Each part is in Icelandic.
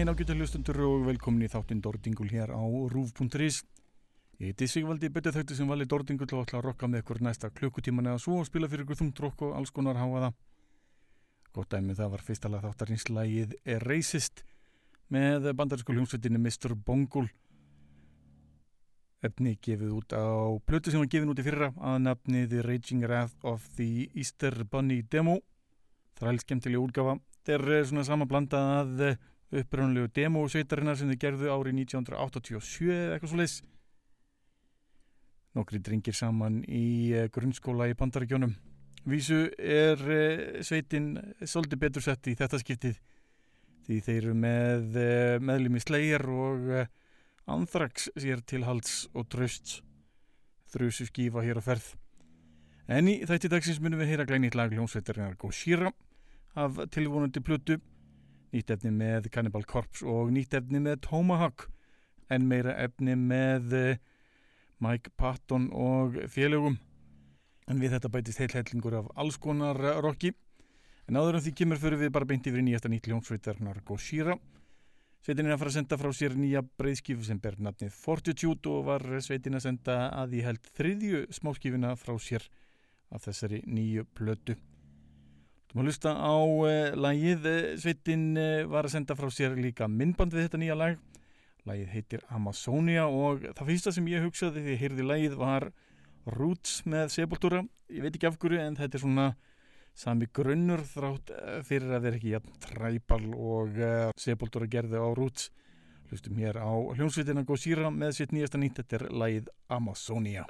daginn ágjötu hlustundur og velkomin í þáttinn Dordingul hér á rúf.is Ég heiti Sigvaldi betið þauti sem vali Dordingul og ætla að rokka með ykkur næsta klukkutíman eða svo og spila fyrir ykkur þungdrokk og alls konar háaða Gott dæmi það var fyrsta lag þáttarins lagið er Racist með bandarinskól hljómsveitinni Mr. Bongul efni gefið út á plötu sem var gefið út í fyrra að nafni The Raging Wrath of the Easter Bunny Demo. Þræl skemmtilega útgafa þetta er eh, svona sama blanda að uppröðunlegu demosveitarinnar sem þið gerðu árið 1987 eða eitthvað svo leiðs nokkri dringir saman í eh, grunnskóla í Bandaríkjónum Vísu er eh, sveitin svolítið betur sett í þetta skiptið því þeir eru með eh, meðlum í slegjar og anþrax sér til hals og tröst þrjusu skífa hér á ferð. En í þætti dagsins munum við heyra glænit lag hljómsveitarinnar Góðsýra af tilvonandi plötu nýtt efni með Cannibal Corpse og nýtt efni með Tomahawk. En meira efni með eh, Mike Patton og félögum. En við þetta bætist heil hellingur af alls konar rocki en áður en því kemur fyrir við bara beint yfir í nýjasta nýtt hljómsveitarnar Gosira sveitin er að fara að senda frá sér nýja breyðskifu sem ber nafnið Fortitude og var sveitin að senda að í held þriðju smáskifuna frá sér af þessari nýju plötu Þú má hlusta á uh, lagið, uh, sveitin uh, var að senda frá sér líka myndband við þetta nýja lag. Lagið heitir Amazonia og það fyrsta sem ég hugsaði því að heyrði lagið var Roots með Sepultura. Ég veit ekki af hverju en þetta er svona sami grunnur þrátt fyrir að vera ekki jæfn træbal og Sepultura gerði á Roots. Hlustum hér á hljómsveitina Gosira með sitt nýjasta nýtt, þetta er lagið Amazonia.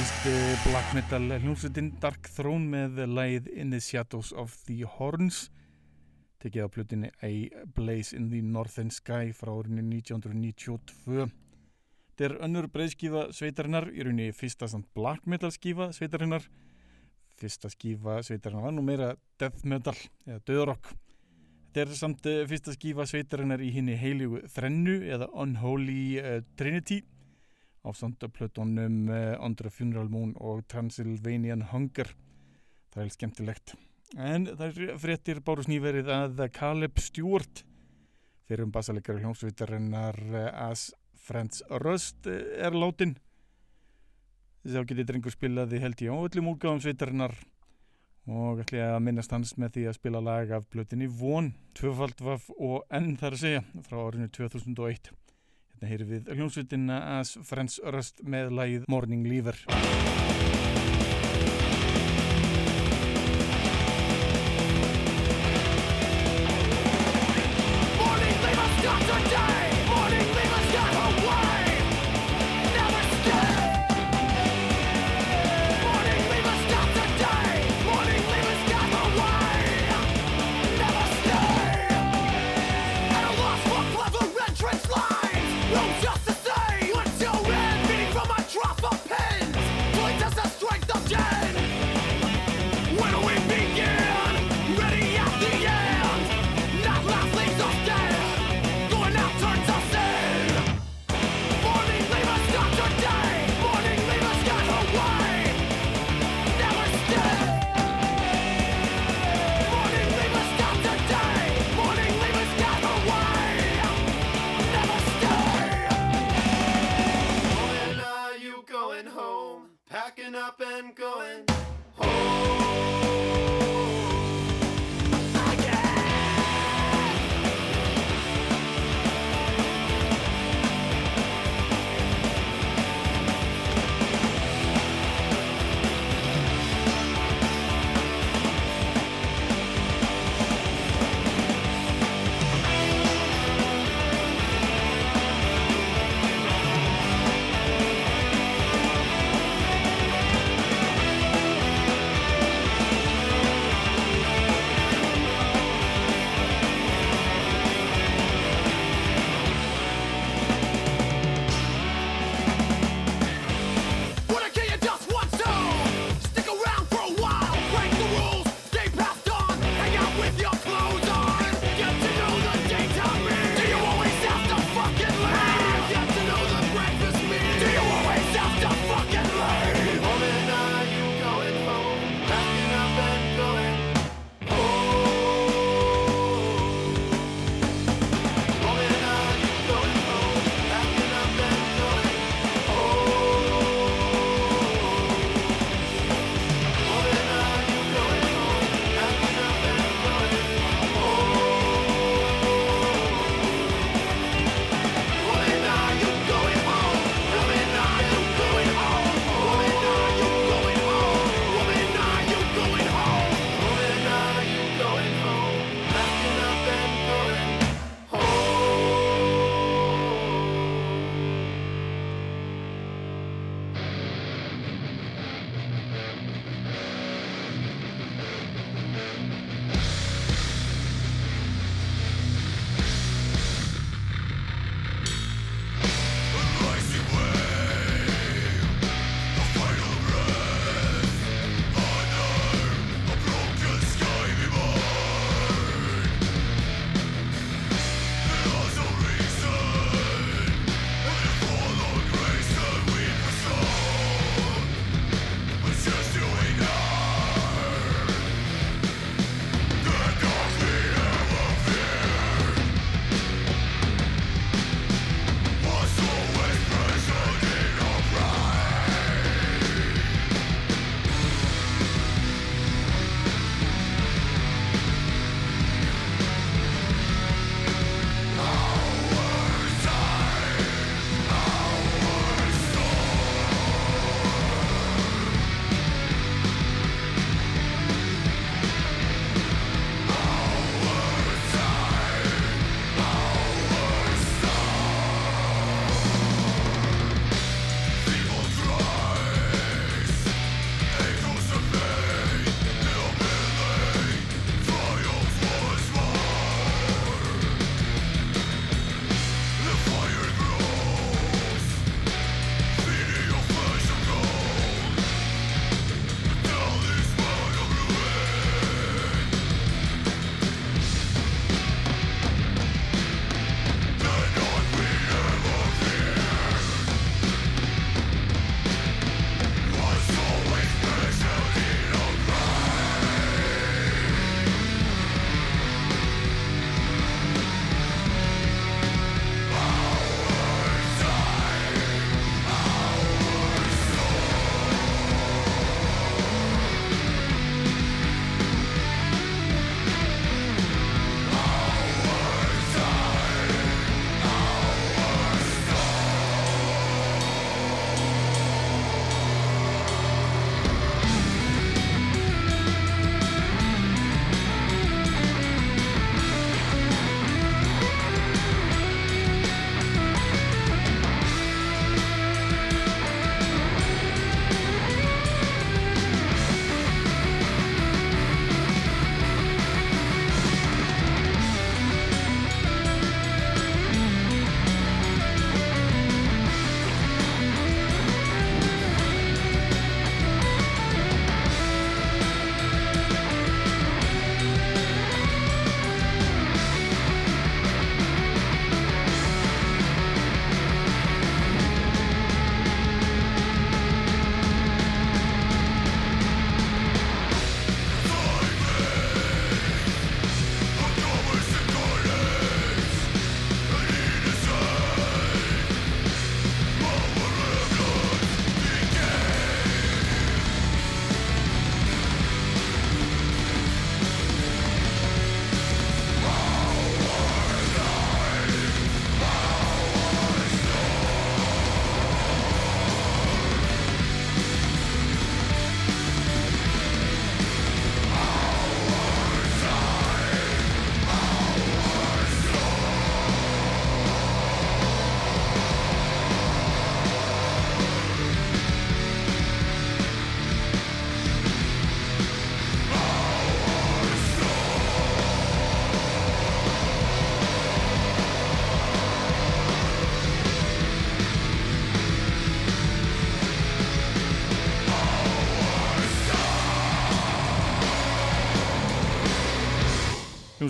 Flutti black metal hljómsveitin Dark Throne með lægið In the Shadows of the Horns tekið á plutinni A Blaze in the Northern Sky frá árinu 1992 þetta er önnur breyðskífa sveitarinnar í rauninni fyrsta samt black metal skífa sveitarinnar. Fyrsta skífa sveitarinnar var nú meira death metal eða döðrock þetta er samt eh, fyrsta skífa sveitarinnar í henni heiligu þrennu eða Unholy uh, Trinity á sandaplötunum uh, eh, Under a Funeral Moon og Transylvanian Hunger. Það er skemmtilegt. En það er fréttir báru sníverið að Caleb Stewart fyrir um basalegari hljómsvitarinnar uh, As Friends Rust uh, er látin að getið drengur spilaði held í óöllum úrgáðum svitarinnar og ætli að minnast hans með því að spila lag af blötinni Von, tvöfald vaf og enn þar að segja frá árinu 2001 Þetta heyri við hljómsveitina As Friends Rust með lægið Morning Lever. going home, packing up and going home.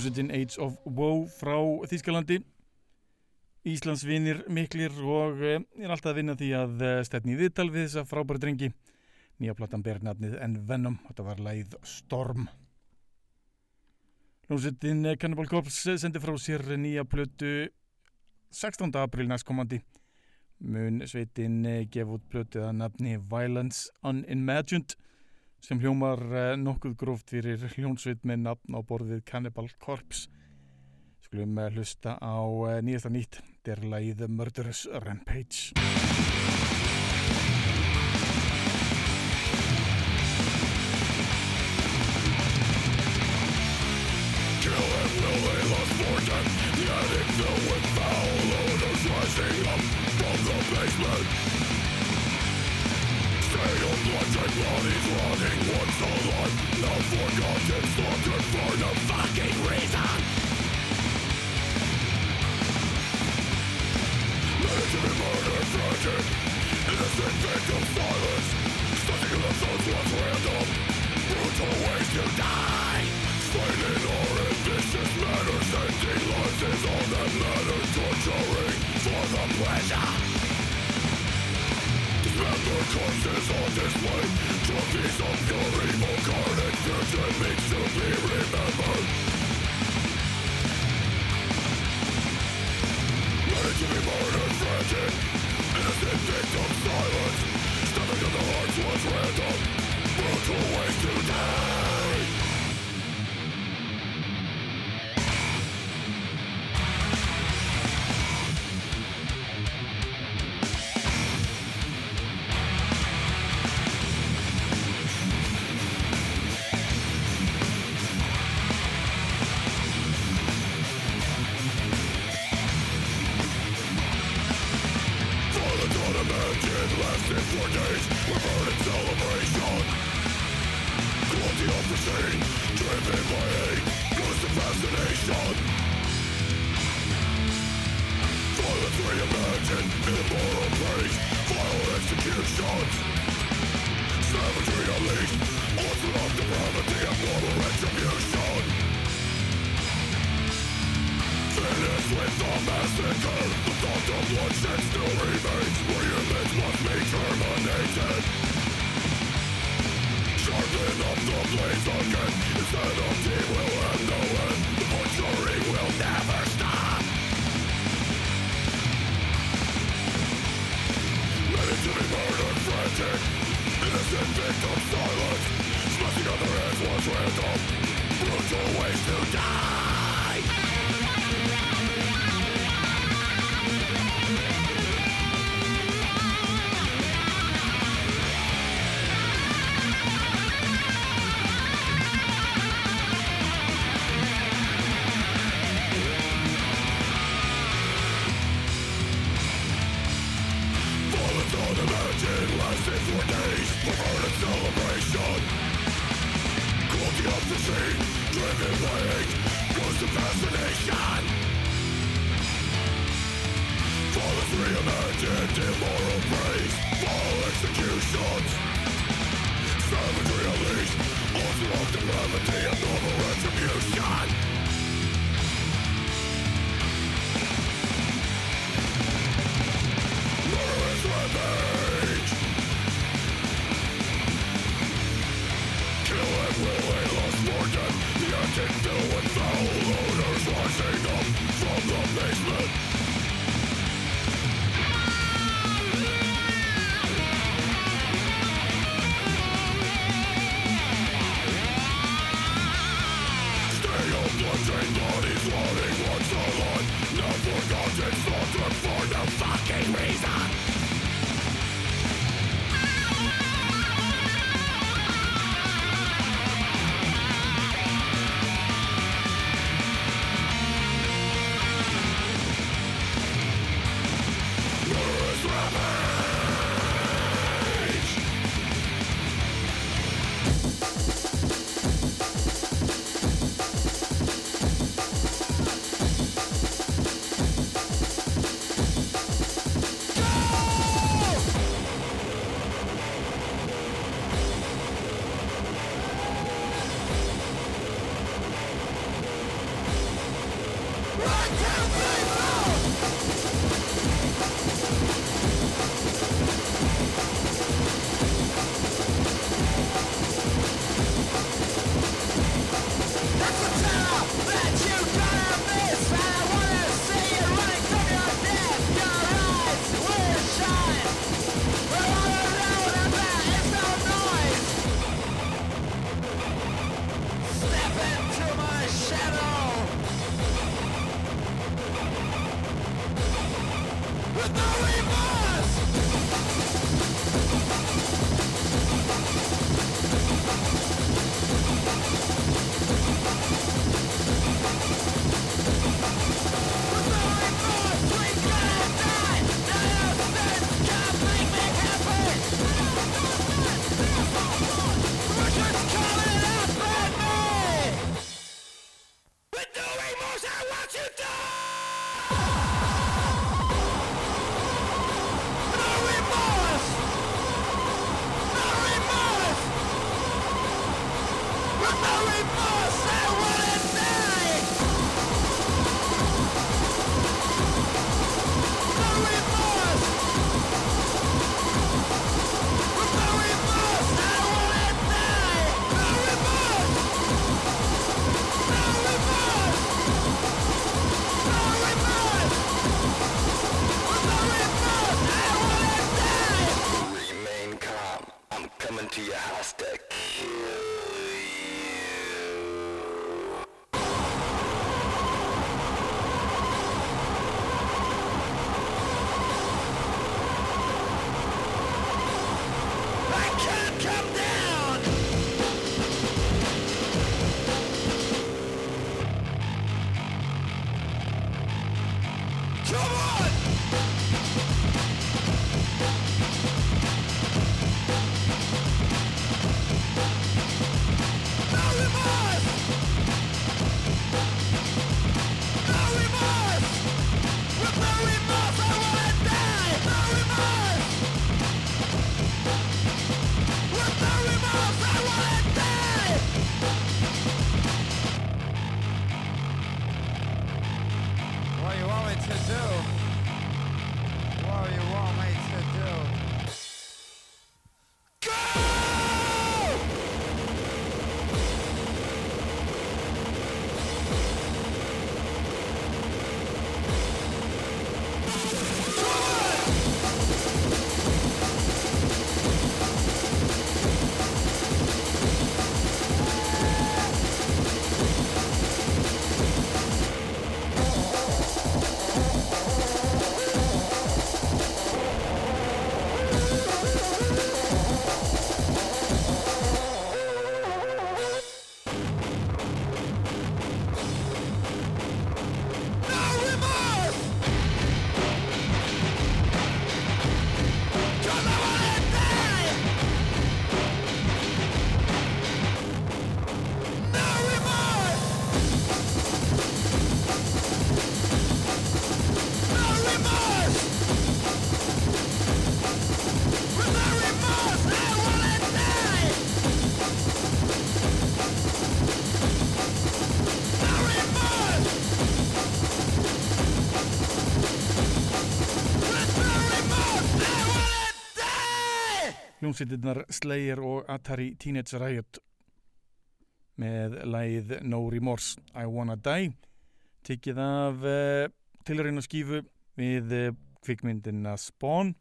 Hljómsveitin Age of Woe frá Þýskalandi. Íslands vinir miklir og eh, er alltaf að vinna því að eh, stefni í viðtal við þessa frábæri drengi. Nýja platan ber nafnið en Venom þetta var læð Storm. Hljómsveitin eh, Cannibal Corpse sendi frá sér nýja plötu 16. april næstkomandi. Mun sveitin gefa út plötu að nafni Violence Unimagined sem hljómar eh, nokkuð gróft fyrir hljónsvit með nafn á borðið Cannibal Corpse. Skulum eh, hlusta á eh, nýjasta nýtt, derlaið Murderous Rampage. The wind foul odors rising up from the basement state of bloodshed, bodies running. What's the life? Now forgotten, slaughtered for no fucking reason. Military murder, tragic. Innocent victims, violence. Stunning in the thoughts was random. Brutal ways to die. Slain in our ambitious manners, ending lives is all that matters. Torturing for the pleasure. And the causes of this pain Trophies of your evil carnage Your to be remembered Ready to be murdered, frantic Innocent victim, silence Stabbing in the heart was random. Brutal ways to die in immoral ways Final executions Savagery unleashed Orthodox depravity and moral retribution Finished with the massacre The thought of bloodshed still remains Where your humans must be terminated Sharpen up the blades again Instead of tea will end the way. Of silence Smashing other heads was random Brutal ways to die hljómsveitirnar Slayer og Atari Teenage Riot með lægið No Remorse I Wanna Die tikið af uh, eh, tilræðin og skífu við uh, kvikmyndina Spawn.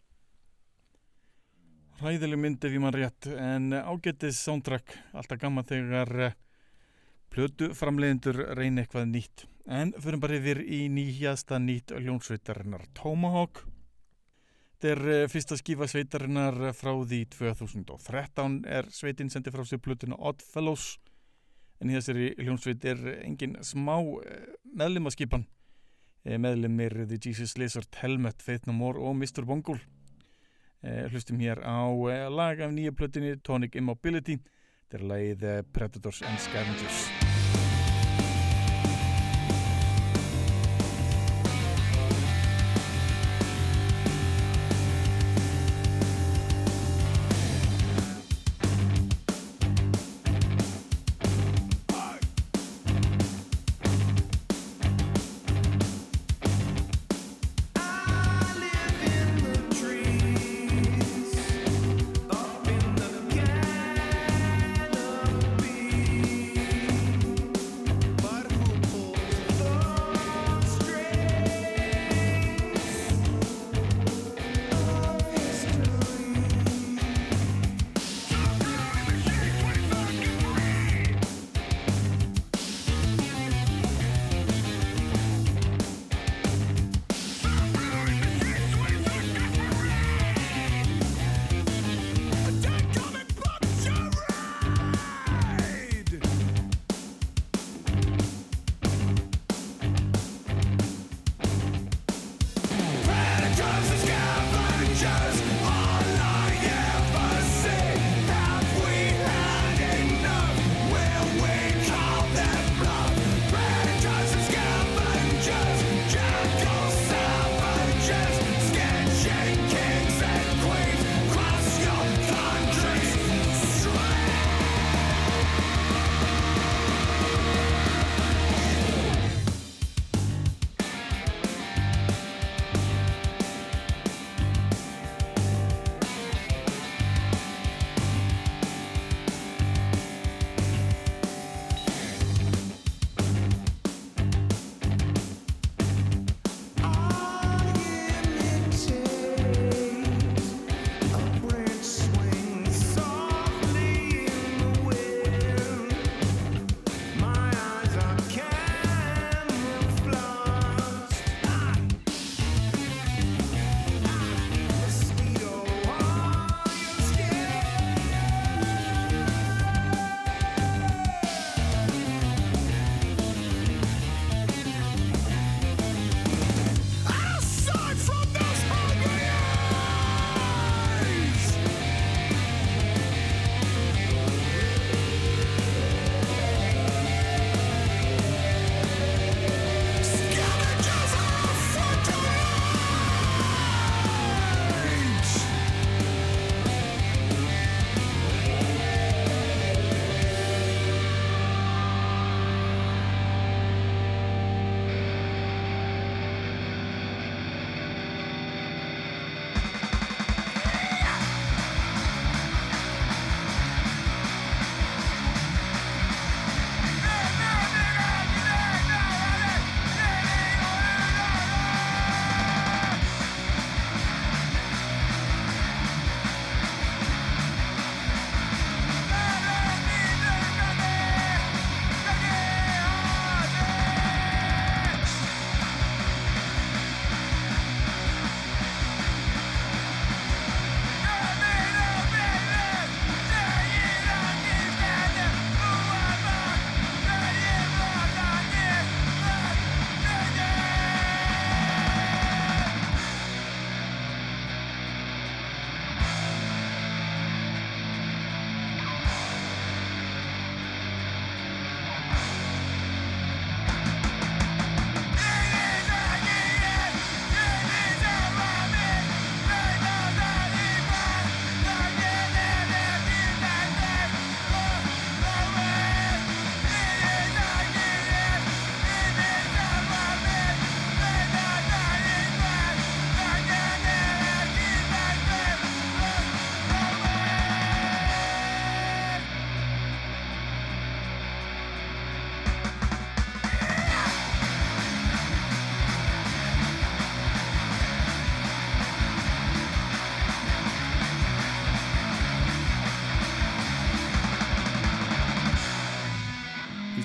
Hræðileg mynd ef ég mann rétt en ágættis soundtrack alltaf gamma þegar uh, plötu framleiðendur reyna eitthvað nýtt. En fyrir bara yfir í nýjasta nýtt hljómsveitarinnar Tomahawk Þetta er eh, fyrsta skífa sveitarinnar frá því 2013 er sveitin sendið frá sér plötuna Oddfellows en í þessari hljómsveit er engin smá eh, meðlimaskipan eh, meðlimir The Jesus Lizard, Helmet, Faith No More og Mr. Bungle. Hlustum hér á lag af nýja plötinni Tonic Immobility. Þetta er lagið Predators and Scavengers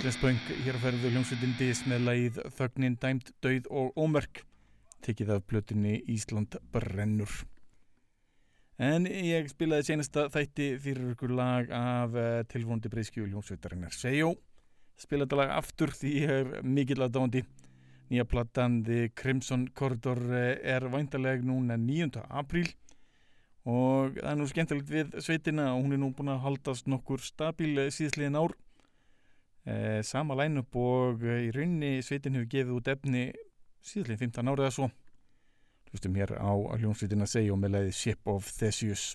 Suðurnesböng hér að ferðu hljómsveitin Dis með lagið Þögnin, Dæmt, Dauð og Ómerk. Tekið af blötunni Ísland brennur. En ég spilaði senasta þætti fyrir ykkur lag af uh, tilvóndi breyskju hljómsveitarinnar Sejó. Spilaði þetta lag aftur því ég er mikill aðdándi nýja platan The Crimson Corridor uh, er væntaleg núna 9. apríl. Og það er nú skemmtilegt við sveitina og hún er nú búin að haldast nokkur stabíl uh, síðsliðin ár sama line-up og í rauninni sveitin hefur gefið út efni síðlega 15 árið að svo. Hlustum hér á hljómsveitin að segja og með leiði Ship of Theseus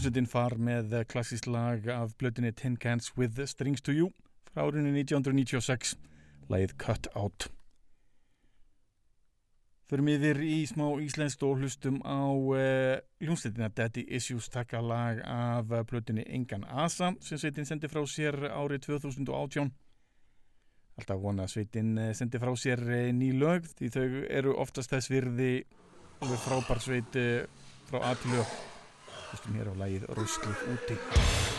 hljómsveitin far með klassísk lag af blötinni Tin Cans with Strings to You frá árunni 1996 lagið Cut Out. Förum yfir í smá íslenskt og hlustum á uh, hljómsveitina Daddy Issues. Taka lag af blötinni Engan Asa sem sveitin sendi frá sér árið 2018 Alltaf vona að sveitin eh, sendi frá sér eh, ný lög því þau eru oftast þess virði. Frábær sveit frá aðtilög Hlustum hér á lægið Ruslið úti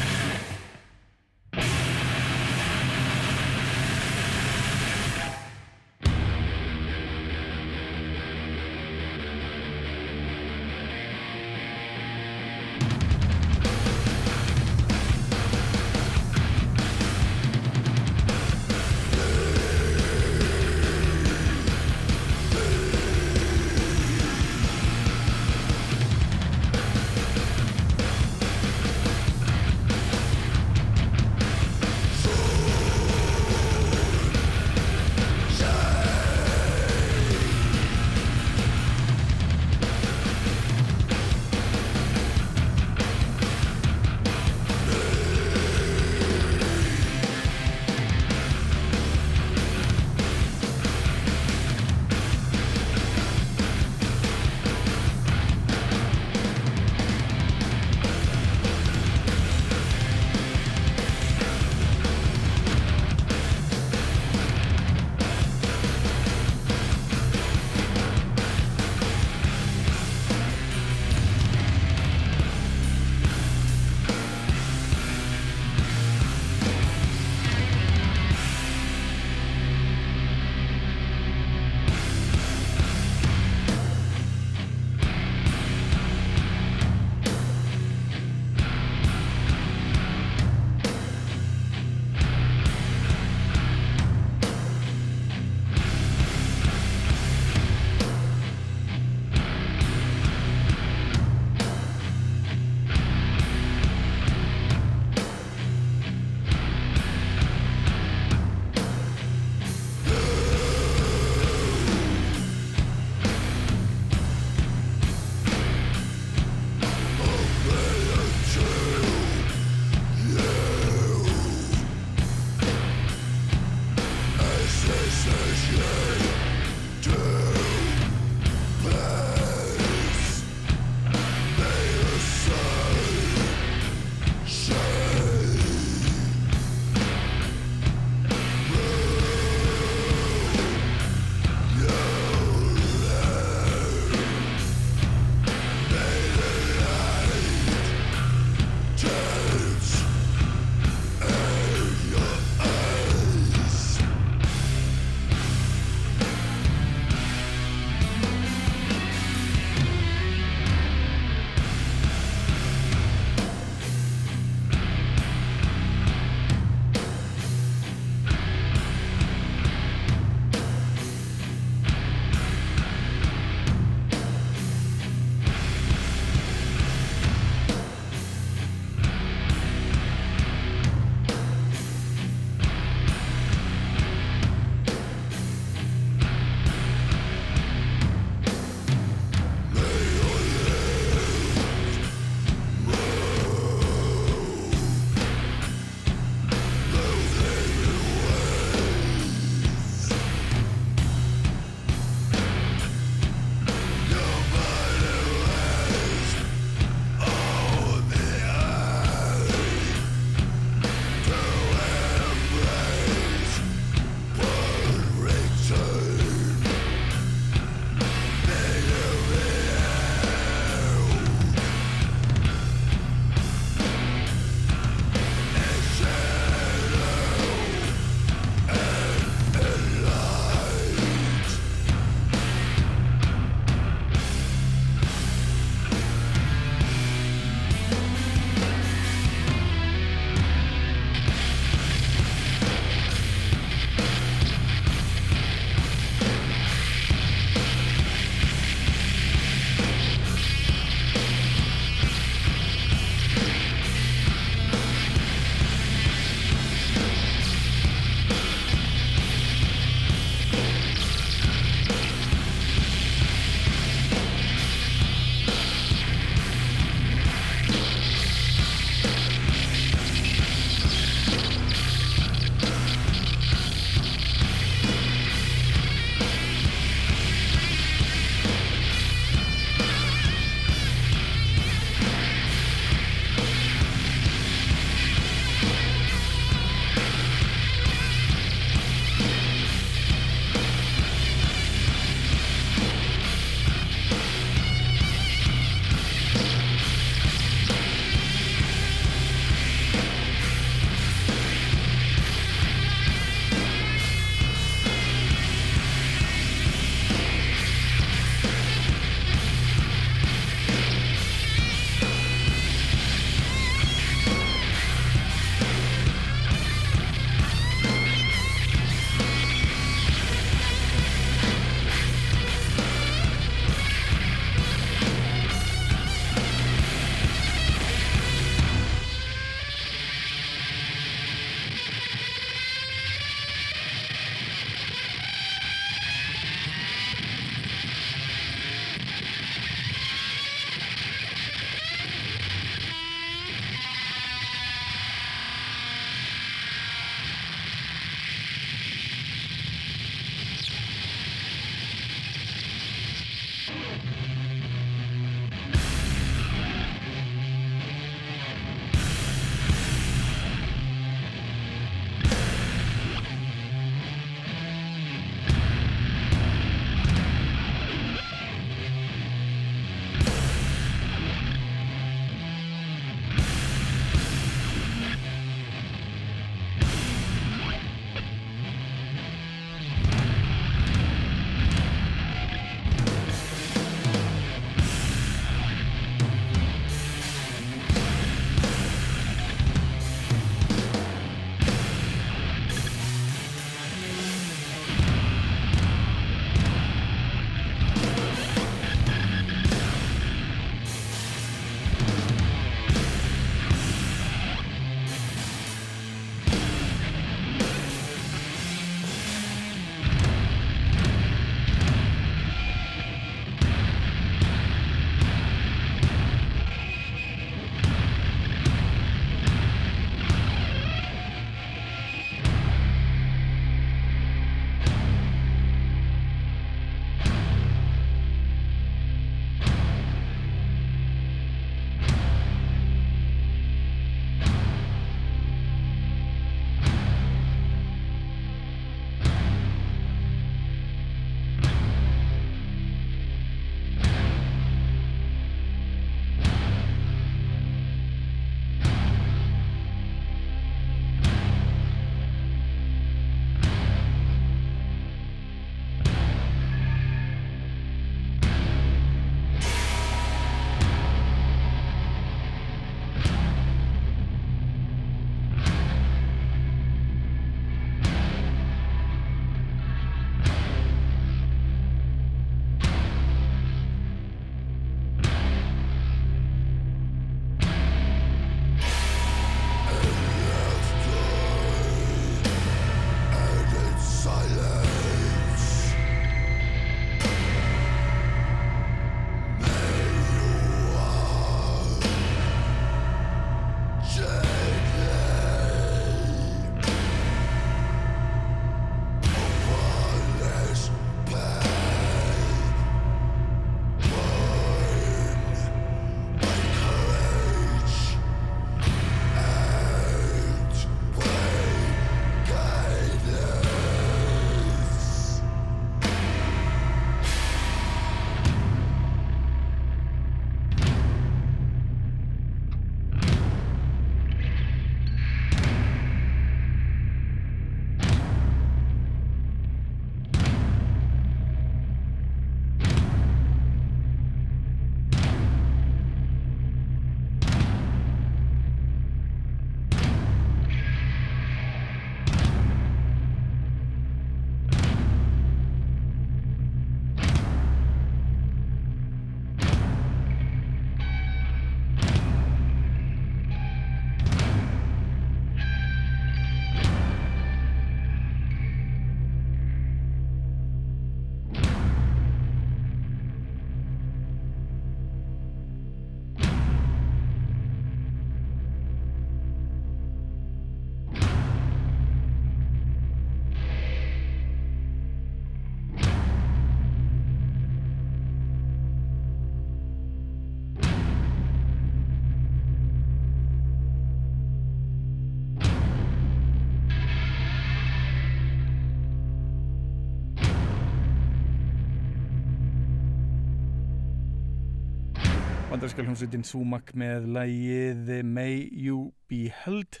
bandaríska hljómsveitin Sumac með lægið May You Be Held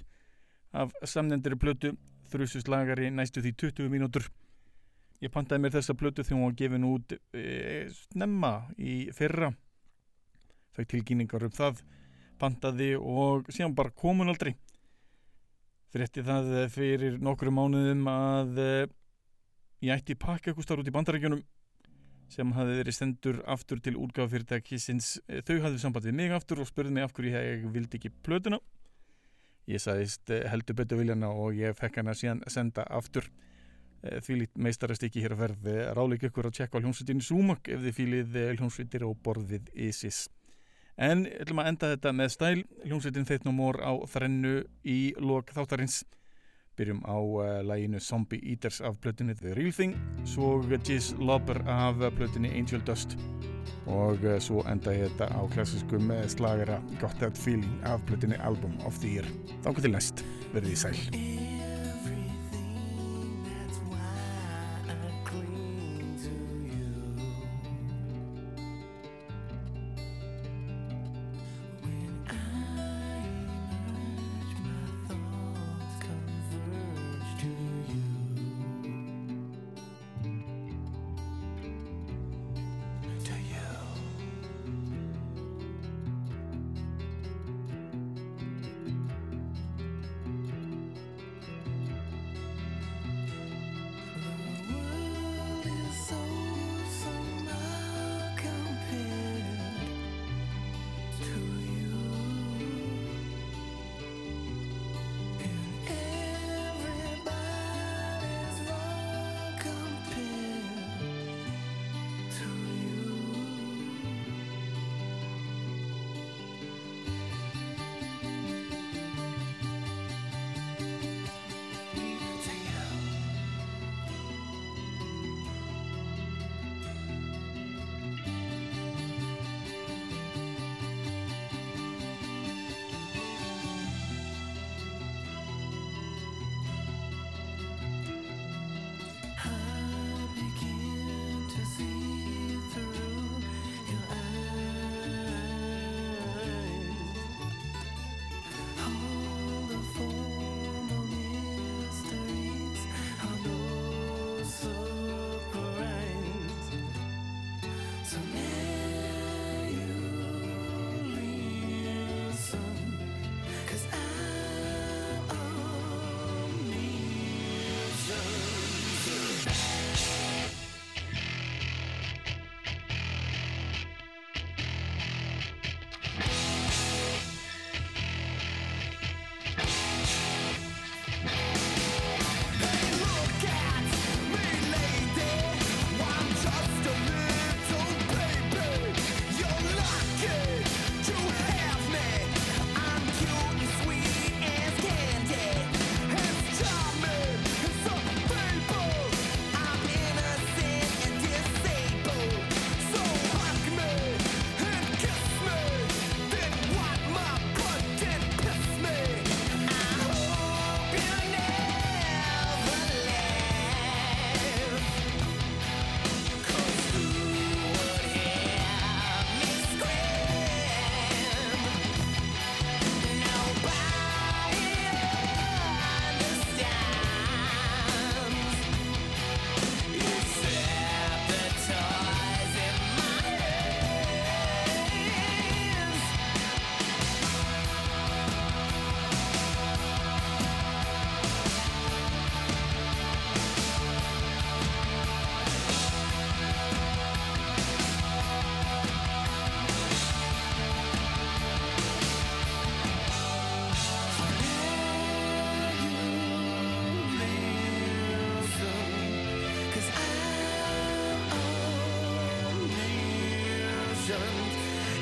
af samnendiri plötu þrjususlagari næstu því 20 mínútur. Ég pantaði mér þessa plötu þegar hún var gefin út e, snemma í fyrra. Fæk tilkynningar um það pantaði og síðan bara komun aldrei. Frétti það fyrir nokkru mánuðum að e, ég ætti pakka eitthvað starf út í bandarækjunum sem hafði verið sendur aftur til útgáðafyrirtækisins þau hafði samband við mig aftur og spurði mig af hverju ég vildi ekki plötuna. Ég sagðist eh, heldur betur viljana og ég fekk hana síðan senda aftur. Eh, því lít meistarast ekki hér að verði eh, ráleik ykkur að tjekka á hljómsveitinni Sumak ef þið fýlið hljómsveitir og borðið ISIS. En ætlum að enda þetta með stæl. Hljómsveitin þeitt nú mór á þrennu í lok þáttarins Byrjum á uh, læginu Zombie Eaters af plötunni The Real Thing, svo Giz Lobber af plötunni Angel Dust og uh, svo enda ég þetta á klassiskum slagara Got That Feeling af plötunni Album of the Year. Þá til næst, verðið í sæl.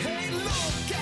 Hey, look!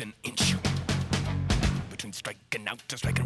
An inch between striking out to striking